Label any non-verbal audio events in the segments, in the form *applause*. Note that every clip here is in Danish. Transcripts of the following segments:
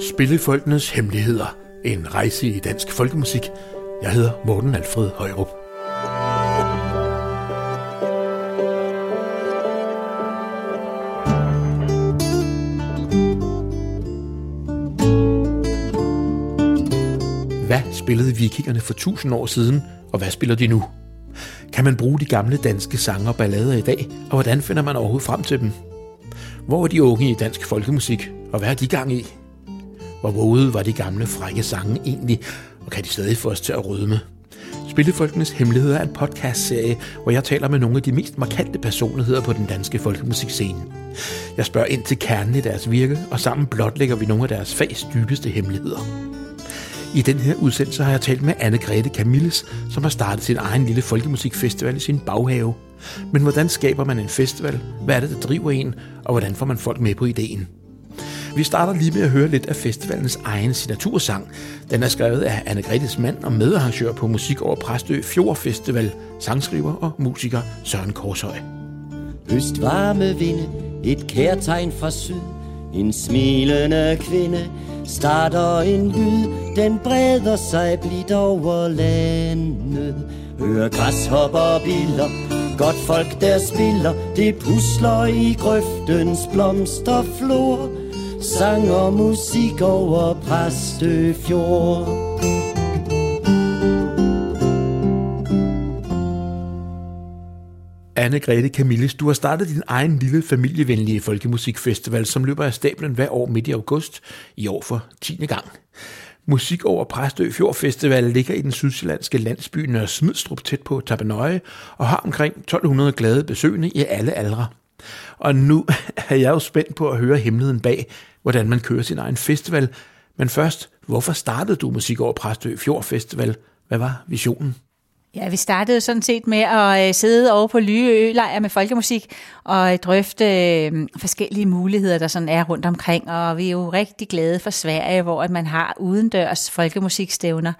Spillefolkenes Hemmeligheder. En rejse i dansk folkemusik. Jeg hedder Morten Alfred Højrup. Hvad spillede vikingerne for tusind år siden, og hvad spiller de nu? Kan man bruge de gamle danske sange og ballader i dag, og hvordan finder man overhovedet frem til dem? Hvor er de unge i dansk folkemusik, og hvad er de gang i? Hvor våde var de gamle frække sange egentlig, og kan de stadig få os til at rødme? Spillefolkenes Hemmeligheder er en podcastserie, hvor jeg taler med nogle af de mest markante personligheder på den danske folkemusikscene. Jeg spørger ind til kernen i deres virke, og sammen blotlægger vi nogle af deres fags dybeste hemmeligheder. I den her udsendelse har jeg talt med Anne-Grethe Camilles, som har startet sin egen lille folkemusikfestival i sin baghave. Men hvordan skaber man en festival? Hvad er det, der driver en? Og hvordan får man folk med på ideen? Vi starter lige med at høre lidt af festivalens egen signatursang. Den er skrevet af anne Gretes mand og medarrangør på Musik over Præstø Fjord Festival, sangskriver og musiker Søren Korshøj. Østvarme vinde, et kærtegn fra syd, en smilende kvinde, starter en lyd, den breder sig blidt over landet. Hør græshopper og biller, godt folk der spiller, det pusler i grøftens blomsterflor. Sang og musik over Præstøfjord. Anne-Grethe Camilles, du har startet din egen lille familievenlige folkemusikfestival, som løber af stablen hver år midt i august, i år for 10. gang. Musik over Præstø Fjord Festival ligger i den sydsjællandske landsby Nørre Smidstrup tæt på Tabenøje og har omkring 1200 glade besøgende i alle aldre. Og nu *laughs* er jeg jo spændt på at høre hemmeligheden bag, hvordan man kører sin egen festival. Men først, hvorfor startede du Musik over Præstø Fjord Festival? Hvad var visionen? Ja, vi startede sådan set med at øh, sidde over på Lyø Ølejr med folkemusik og øh, drøfte øh, forskellige muligheder, der sådan er rundt omkring. Og vi er jo rigtig glade for Sverige, hvor man har udendørs folkemusikstævner.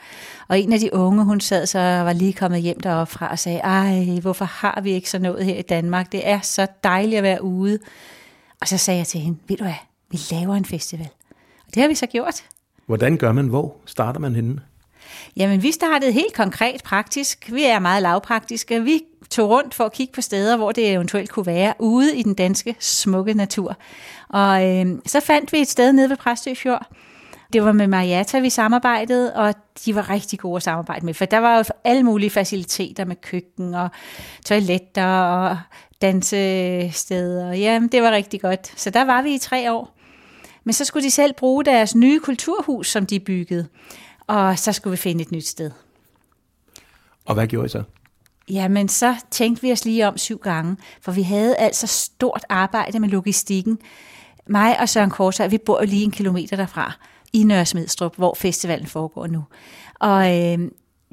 Og en af de unge, hun sad så var lige kommet hjem deroppe fra og sagde, ej, hvorfor har vi ikke så noget her i Danmark? Det er så dejligt at være ude. Og så sagde jeg til hende, ved du hvad, vi laver en festival. Og det har vi så gjort. Hvordan gør man? Hvor starter man henne? Jamen, vi startede helt konkret praktisk. Vi er meget lavpraktiske. Vi tog rundt for at kigge på steder, hvor det eventuelt kunne være ude i den danske smukke natur. Og øh, så fandt vi et sted nede ved Præstø Fjord. Det var med Mariata, vi samarbejdede, og de var rigtig gode at samarbejde med, for der var jo alle mulige faciliteter med køkken og toiletter og dansesteder. Jamen, det var rigtig godt. Så der var vi i tre år. Men så skulle de selv bruge deres nye kulturhus, som de byggede. Og så skulle vi finde et nyt sted. Og hvad gjorde I så? Jamen, så tænkte vi os lige om syv gange, for vi havde altså stort arbejde med logistikken. Mig og Søren Korsa, vi bor jo lige en kilometer derfra, i Nørresmedstrup, hvor festivalen foregår nu. Og øh,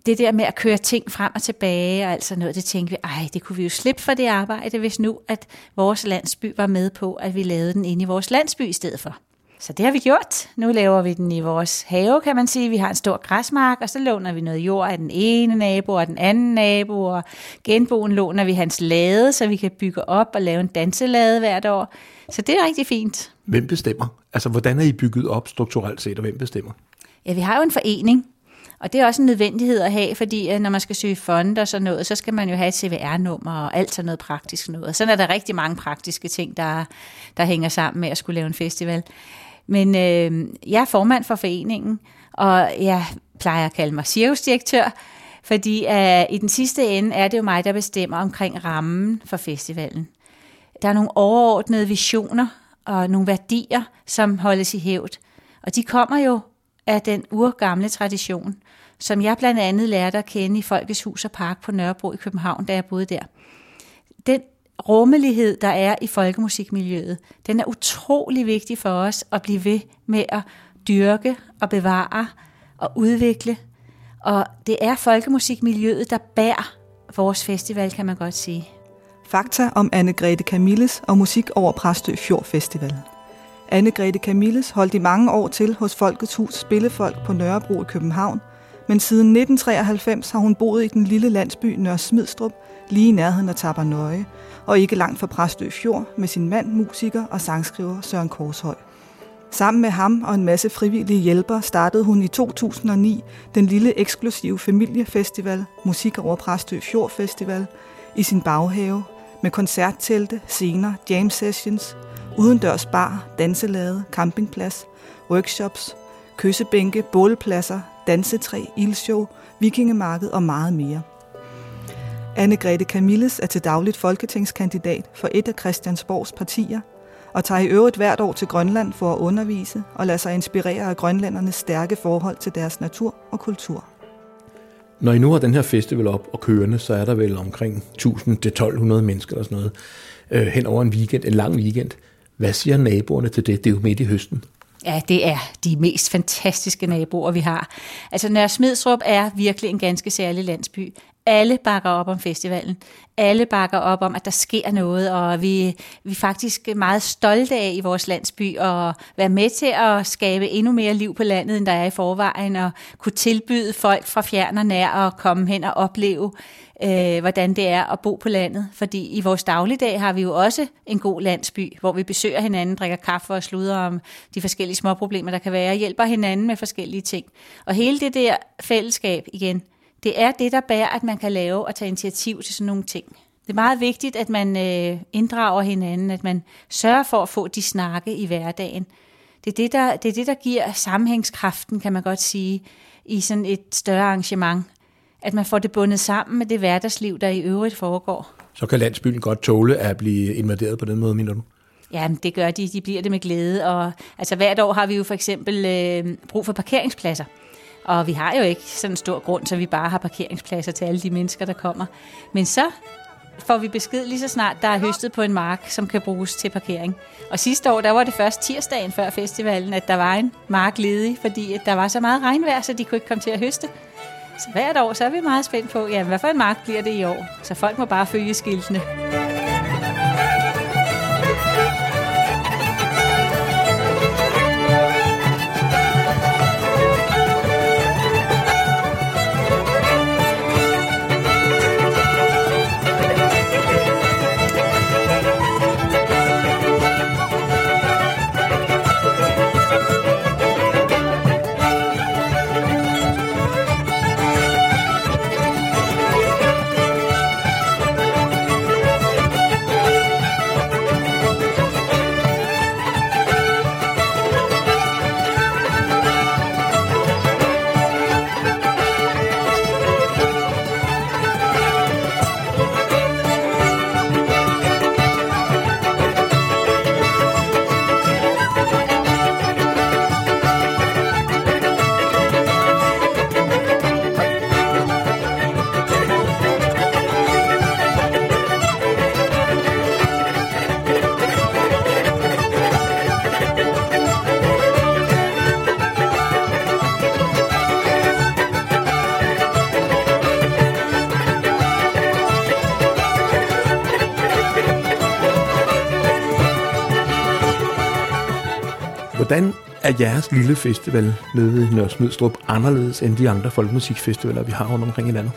det der med at køre ting frem og tilbage og alt sådan noget, det tænkte vi, ej, det kunne vi jo slippe for det arbejde, hvis nu, at vores landsby var med på, at vi lavede den inde i vores landsby i stedet for. Så det har vi gjort. Nu laver vi den i vores have, kan man sige. Vi har en stor græsmark, og så låner vi noget jord af den ene nabo og den anden nabo, og genboen låner vi hans lade, så vi kan bygge op og lave en danselade hvert år. Så det er rigtig fint. Hvem bestemmer? Altså, hvordan er I bygget op strukturelt set, og hvem bestemmer? Ja, vi har jo en forening, og det er også en nødvendighed at have, fordi øh, når man skal søge fond og sådan noget, så skal man jo have et CVR-nummer og alt sådan noget praktisk noget. Og sådan er der rigtig mange praktiske ting, der, der hænger sammen med at skulle lave en festival. Men øh, jeg er formand for foreningen, og jeg plejer at kalde mig cirkusdirektør, fordi øh, i den sidste ende er det jo mig, der bestemmer omkring rammen for festivalen. Der er nogle overordnede visioner og nogle værdier, som holdes i hævd. Og de kommer jo af den urgamle tradition, som jeg blandt andet lærte at kende i Folkets Hus og Park på Nørrebro i København, da jeg boede der. Den rummelighed, der er i folkemusikmiljøet, den er utrolig vigtig for os at blive ved med at dyrke og bevare og udvikle. Og det er folkemusikmiljøet, der bærer vores festival, kan man godt sige. Fakta om Anne-Grethe Camilles og musik over Præstø Fjord Festival. Anne-Grethe Camilles holdt i mange år til hos Folkets Hus Spillefolk på Nørrebro i København, men siden 1993 har hun boet i den lille landsby Nørre Smidstrup, lige i nærheden af Tabernøje, og ikke langt fra Præstø Fjord med sin mand, musiker og sangskriver Søren Korshøj. Sammen med ham og en masse frivillige hjælpere startede hun i 2009 den lille eksklusive familiefestival, Musik over Præstø Fjord Festival, i sin baghave med koncerttelte, scener, jam sessions, udendørs bar, danselade, campingplads, workshops, kyssebænke, bålpladser, dansetræ, ildshow, vikingemarked og meget mere. Anne-Grethe Camilles er til dagligt folketingskandidat for et af Christiansborgs partier – og tager i øvrigt hvert år til Grønland for at undervise og lade sig inspirere af grønlændernes stærke forhold til deres natur og kultur. Når I nu har den her festival op og kørende, så er der vel omkring 1000-1200 mennesker eller sådan noget øh, hen over en weekend, en lang weekend. Hvad siger naboerne til det? Det er jo midt i høsten. Ja, det er de mest fantastiske naboer, vi har. Altså, Nørre Smidstrup er virkelig en ganske særlig landsby. Alle bakker op om festivalen. Alle bakker op om, at der sker noget, og vi, vi er faktisk meget stolte af i vores landsby at være med til at skabe endnu mere liv på landet, end der er i forvejen, og kunne tilbyde folk fra fjern og nær at komme hen og opleve, øh, hvordan det er at bo på landet. Fordi i vores dagligdag har vi jo også en god landsby, hvor vi besøger hinanden, drikker kaffe og sluder om de forskellige små problemer, der kan være, og hjælper hinanden med forskellige ting. Og hele det der fællesskab igen, det er det, der bærer, at man kan lave og tage initiativ til sådan nogle ting. Det er meget vigtigt, at man øh, inddrager hinanden, at man sørger for at få de snakke i hverdagen. Det er det, der, det er det, der giver sammenhængskraften, kan man godt sige, i sådan et større arrangement. At man får det bundet sammen med det hverdagsliv, der i øvrigt foregår. Så kan landsbyen godt tåle at blive invaderet på den måde, mener du? Ja, det gør de. De bliver det med glæde. Og, altså hvert år har vi jo for eksempel øh, brug for parkeringspladser. Og vi har jo ikke sådan en stor grund, så vi bare har parkeringspladser til alle de mennesker, der kommer. Men så får vi besked lige så snart, der er høstet på en mark, som kan bruges til parkering. Og sidste år, der var det først tirsdagen før festivalen, at der var en mark ledig, fordi der var så meget regnvejr, så de kunne ikke komme til at høste. Så hvert år, så er vi meget spændt på, ja, hvad for en mark bliver det i år. Så folk må bare følge skiltene. Hvordan er jeres lille festival nede i Nørresmidstrup anderledes end de andre folkemusikfestivaler, vi har rundt omkring i landet?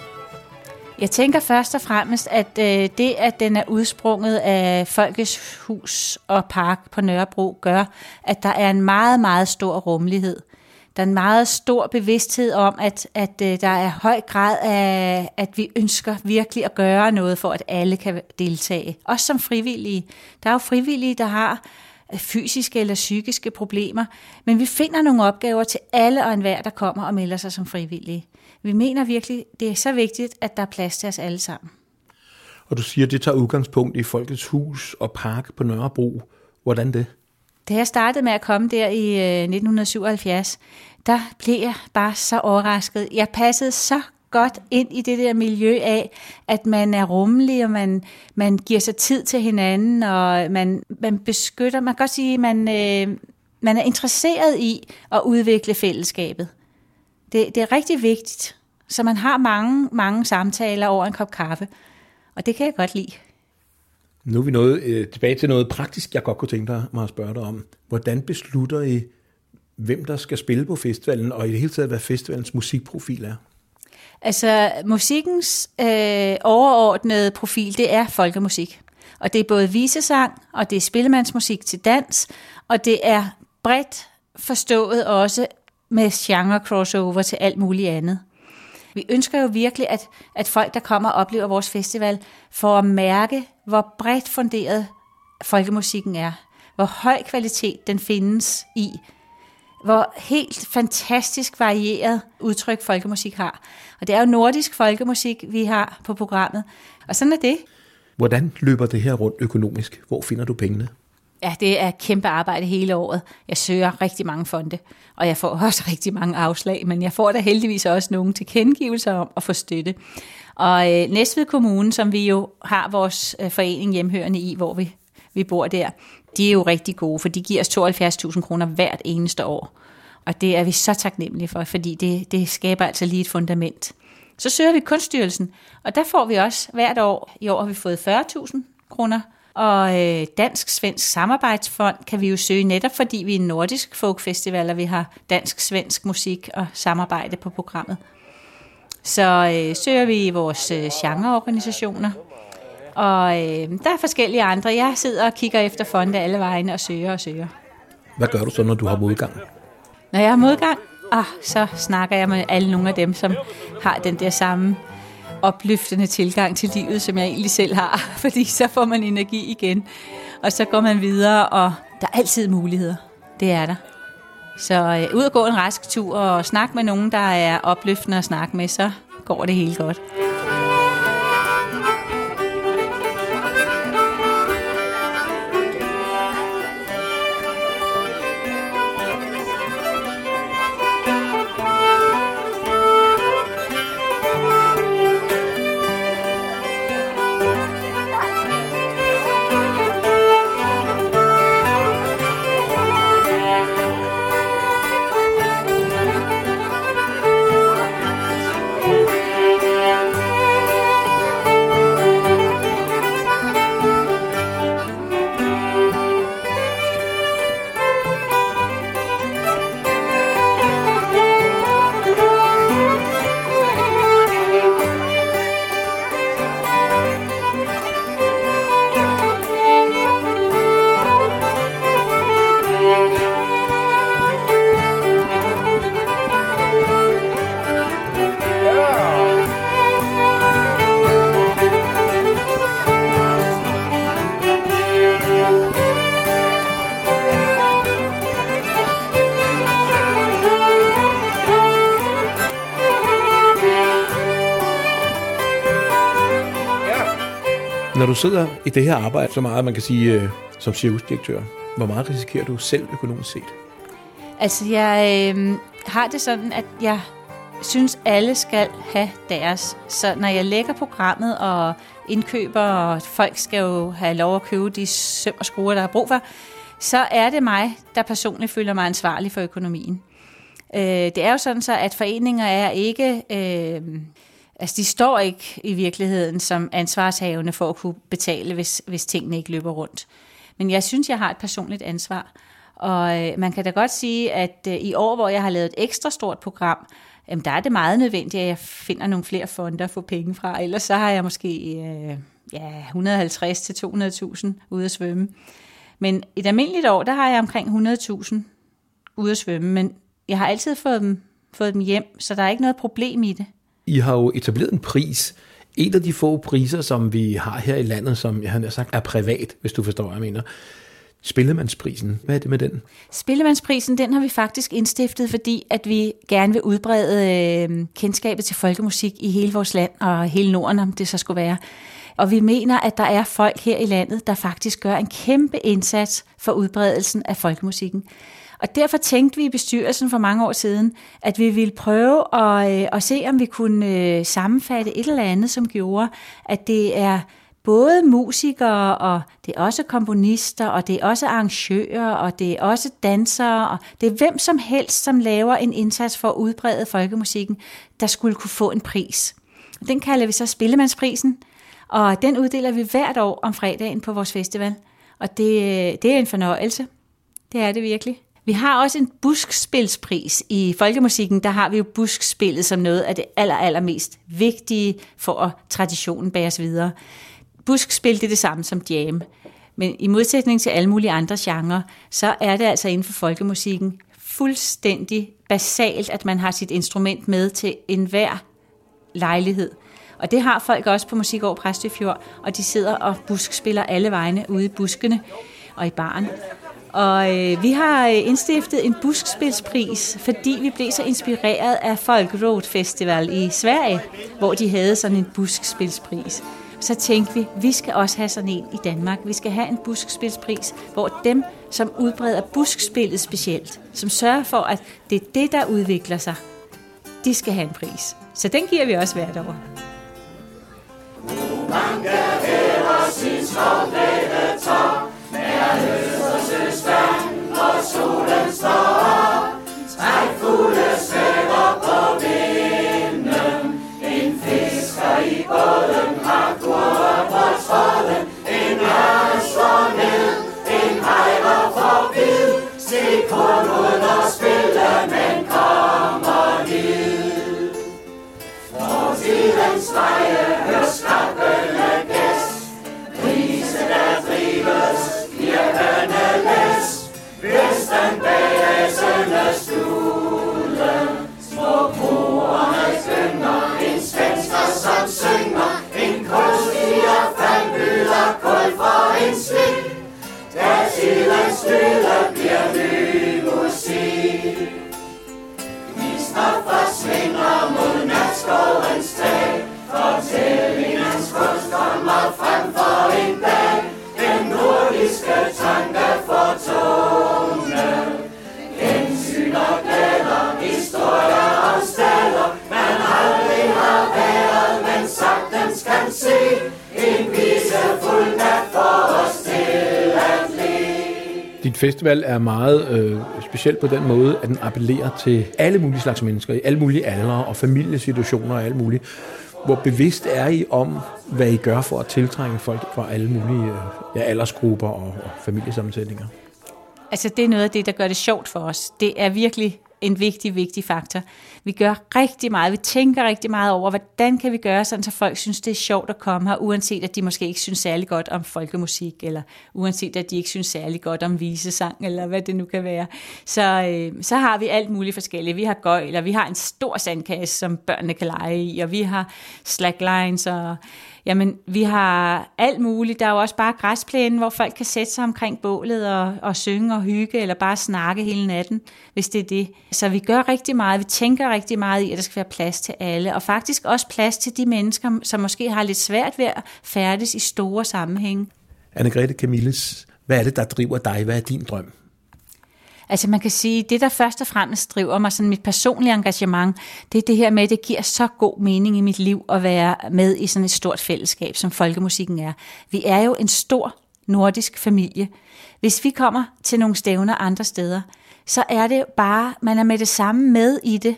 Jeg tænker først og fremmest, at øh, det, at den er udsprunget af Folkets Hus og Park på Nørrebro, gør, at der er en meget, meget stor rummelighed. Der er en meget stor bevidsthed om, at, at øh, der er høj grad af, at vi ønsker virkelig at gøre noget for, at alle kan deltage. Også som frivillige. Der er jo frivillige, der har fysiske eller psykiske problemer, men vi finder nogle opgaver til alle og enhver, der kommer og melder sig som frivillige. Vi mener virkelig, det er så vigtigt, at der er plads til os alle sammen. Og du siger, at det tager udgangspunkt i Folkets Hus og Park på Nørrebro. Hvordan det? Da jeg startede med at komme der i 1977, øh, der blev jeg bare så overrasket. Jeg passede så godt ind i det der miljø af, at man er rummelig, og man, man giver sig tid til hinanden, og man, man beskytter, man kan godt sige, man, øh, man er interesseret i at udvikle fællesskabet. Det, det er rigtig vigtigt, så man har mange, mange samtaler over en kop kaffe, og det kan jeg godt lide. Nu er vi nået øh, tilbage til noget praktisk, jeg godt kunne tænke dig mig at spørge dig om. Hvordan beslutter I, hvem der skal spille på festivalen, og i det hele taget, hvad festivalens musikprofil er? Altså, musikkens øh, overordnede profil, det er folkemusik. Og det er både visesang, og det er spillemandsmusik til dans, og det er bredt forstået også med genre crossover til alt muligt andet. Vi ønsker jo virkelig, at, at folk, der kommer og oplever vores festival, får at mærke, hvor bredt funderet folkemusikken er. Hvor høj kvalitet den findes i. Hvor helt fantastisk varieret udtryk folkemusik har. Og det er jo nordisk folkemusik, vi har på programmet. Og sådan er det. Hvordan løber det her rundt økonomisk? Hvor finder du pengene? Ja, det er kæmpe arbejde hele året. Jeg søger rigtig mange fonde, og jeg får *laughs* også rigtig mange afslag, men jeg får da heldigvis også nogle tilkendegivelser om at få støtte. Og øh, Næstved Kommune, som vi jo har vores øh, forening hjemhørende i, hvor vi, vi bor der, de er jo rigtig gode, for de giver os 72.000 kroner hvert eneste år. Og det er vi så taknemmelige for, fordi det, det skaber altså lige et fundament. Så søger vi kunststyrelsen, og der får vi også hvert år, i år har vi fået 40.000 kroner, og øh, Dansk-Svensk Samarbejdsfond kan vi jo søge netop, fordi vi er en nordisk folkfestival, og vi har dansk-svensk musik og samarbejde på programmet. Så øh, søger vi vores øh, genreorganisationer, og øh, der er forskellige andre. Jeg sidder og kigger efter fonde alle vegne og søger og søger. Hvad gør du så, når du har modgang? Når jeg har modgang, ah, så snakker jeg med alle nogle af dem, som har den der samme opløftende tilgang til livet, som jeg egentlig selv har, *laughs* fordi så får man energi igen, og så går man videre, og der er altid muligheder. Det er der. Så øh, ud og gå en rask tur og snak med nogen, der er opløftende at snakke med, så går det helt godt. Sidder i det her arbejde så meget, man kan sige, øh, som cirkusdirektør, hvor meget risikerer du selv økonomisk set? Altså, jeg øh, har det sådan, at jeg synes, alle skal have deres. Så når jeg lægger programmet og indkøber, og folk skal jo have lov at købe de søm og skruer, der er brug for, så er det mig, der personligt føler mig ansvarlig for økonomien. Øh, det er jo sådan så, at foreninger er ikke... Øh, Altså, de står ikke i virkeligheden som ansvarshavende for at kunne betale, hvis, hvis tingene ikke løber rundt. Men jeg synes, jeg har et personligt ansvar. Og øh, man kan da godt sige, at øh, i år, hvor jeg har lavet et ekstra stort program, jamen, der er det meget nødvendigt, at jeg finder nogle flere fonder at få penge fra. Ellers så har jeg måske øh, ja, 150 til 200.000 ude at svømme. Men et almindeligt år, der har jeg omkring 100.000 ude at svømme. Men jeg har altid fået dem, fået dem hjem, så der er ikke noget problem i det. I har jo etableret en pris. En af de få priser, som vi har her i landet, som jeg har sagt er privat, hvis du forstår, hvad jeg mener. Spillemandsprisen, hvad er det med den? Spillemandsprisen, den har vi faktisk indstiftet, fordi at vi gerne vil udbrede øh, kendskabet til folkemusik i hele vores land og hele Norden, om det så skulle være. Og vi mener, at der er folk her i landet, der faktisk gør en kæmpe indsats for udbredelsen af folkemusikken. Og derfor tænkte vi i bestyrelsen for mange år siden, at vi ville prøve at, øh, at se, om vi kunne øh, sammenfatte et eller andet, som gjorde, at det er både musikere, og det er også komponister, og det er også arrangører, og det er også dansere, og det er hvem som helst, som laver en indsats for at udbrede folkemusikken, der skulle kunne få en pris. Den kalder vi så Spillemandsprisen, og den uddeler vi hvert år om fredagen på vores festival. Og det, øh, det er en fornøjelse. Det er det virkelig. Vi har også en buskspilspris. I folkemusikken, der har vi jo buskspillet som noget af det aller, allermest vigtige for at traditionen bæres videre. Buskspil det er det samme som jam. Men i modsætning til alle mulige andre genrer, så er det altså inden for folkemusikken fuldstændig basalt, at man har sit instrument med til enhver lejlighed. Og det har folk også på Musikår Præstøfjord, og de sidder og buskspiller alle vegne ude i buskene og i baren. Og øh, vi har øh, indstiftet en buskspilspris, fordi vi blev så inspireret af Folkroad Festival i Sverige, hvor de havde sådan en buskspilspris. Så tænkte vi, vi skal også have sådan en i Danmark. Vi skal have en buskspilspris, hvor dem, som udbreder buskspillet specielt, som sørger for, at det er det, der udvikler sig, de skal have en pris. Så den giver vi også hvert år. Mange her sin skovglæde tår, og solen står festival er meget øh, speciel på den måde, at den appellerer til alle mulige slags mennesker, i alle mulige aldre og familiesituationer og alt muligt. Hvor bevidst er I om, hvad I gør for at tiltrække folk fra alle mulige øh, ja, aldersgrupper og, og familiesammensætninger? Altså det er noget af det, der gør det sjovt for os. Det er virkelig en vigtig, vigtig faktor. Vi gør rigtig meget, vi tænker rigtig meget over, hvordan kan vi gøre sådan, så folk synes, det er sjovt at komme her, uanset at de måske ikke synes særlig godt om folkemusik, eller uanset at de ikke synes særlig godt om visesang, eller hvad det nu kan være. Så, øh, så har vi alt muligt forskelligt. Vi har gøjler, vi har en stor sandkasse, som børnene kan lege i, og vi har slacklines, og Jamen, vi har alt muligt. Der er jo også bare græsplænen, hvor folk kan sætte sig omkring bålet og, og synge og hygge, eller bare snakke hele natten, hvis det er det. Så vi gør rigtig meget. Vi tænker rigtig meget i, at der skal være plads til alle. Og faktisk også plads til de mennesker, som måske har lidt svært ved at færdes i store sammenhænge. Anne-Grethe Camilles, hvad er det, der driver dig? Hvad er din drøm? Altså man kan sige, det der først og fremmest driver mig, sådan mit personlige engagement, det er det her med, at det giver så god mening i mit liv at være med i sådan et stort fællesskab, som folkemusikken er. Vi er jo en stor nordisk familie. Hvis vi kommer til nogle stævner andre steder, så er det bare, man er med det samme med i det.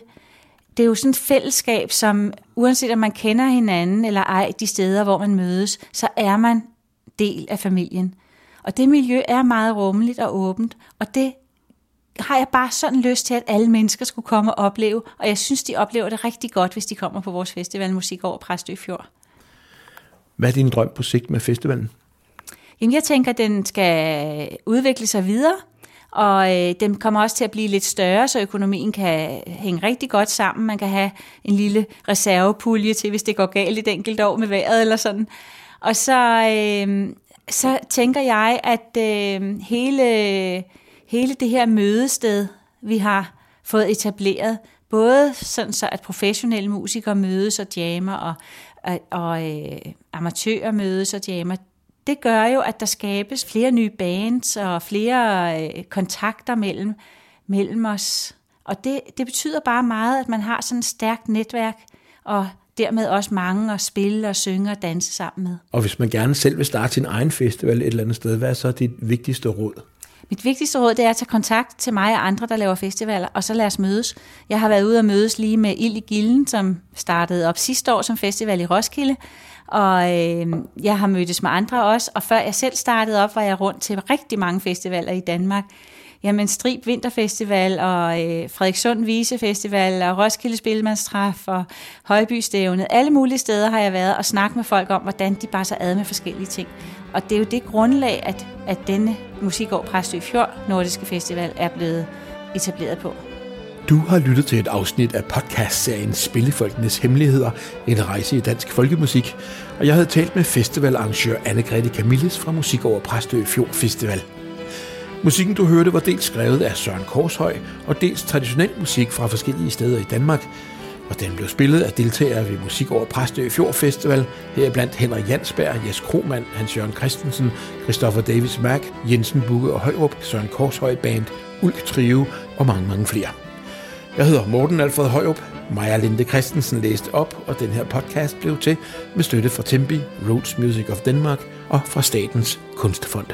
Det er jo sådan et fællesskab, som uanset om man kender hinanden eller ej de steder, hvor man mødes, så er man del af familien. Og det miljø er meget rummeligt og åbent, og det har jeg bare sådan lyst til, at alle mennesker skulle komme og opleve, og jeg synes, de oplever det rigtig godt, hvis de kommer på vores festival Musik over Præstø Fjord. Hvad er din drøm på sigt med festivalen? Jamen, jeg tænker, at den skal udvikle sig videre, og øh, den kommer også til at blive lidt større, så økonomien kan hænge rigtig godt sammen. Man kan have en lille reservepulje til, hvis det går galt et enkelt år med vejret eller sådan. Og så, øh, så tænker jeg, at øh, hele hele det her mødested, vi har fået etableret, både sådan så, at professionelle musikere mødes og jammer, og, og, og øh, amatører mødes og jammer, det gør jo, at der skabes flere nye bands og flere øh, kontakter mellem, mellem os. Og det, det betyder bare meget, at man har sådan et stærkt netværk, og dermed også mange at spille og synge og danse sammen med. Og hvis man gerne selv vil starte sin egen festival et eller andet sted, hvad er så dit vigtigste råd? Mit vigtigste råd det er at tage kontakt til mig og andre, der laver festivaler, og så lad os mødes. Jeg har været ude og mødes lige med Ild i Gilden, som startede op sidste år som festival i Roskilde, og øh, jeg har mødtes med andre også, og før jeg selv startede op, var jeg rundt til rigtig mange festivaler i Danmark. Jamen Strib Vinterfestival og øh, Frederikssund Visefestival og Roskilde Spillemandstræf og Højby Stævnet. Alle mulige steder har jeg været og snakket med folk om, hvordan de bare så ad med forskellige ting. Og det er jo det grundlag, at, at denne musikår Præstø Fjord Nordiske Festival er blevet etableret på. Du har lyttet til et afsnit af podcastserien Spillefolkenes Hemmeligheder, en rejse i dansk folkemusik, og jeg havde talt med festivalarrangør Anne-Grethe Camilles fra Musik over Præstø Fjord Festival. Musikken, du hørte, var dels skrevet af Søren Korshøj, og dels traditionel musik fra forskellige steder i Danmark, og den blev spillet af deltagere ved Musik over Præstø Fjord Festival, heriblandt Henrik Jansberg, Jes Kromand, Hans Jørgen Christensen, Christoffer Davis Mack, Jensen Bugge og Højrup, Søren Korshøj Band, Ulk Trio og mange, mange flere. Jeg hedder Morten Alfred Højrup. Maja Linde Christensen læste op, og den her podcast blev til med støtte fra Tempi, Roots Music of Denmark og fra Statens Kunstfond.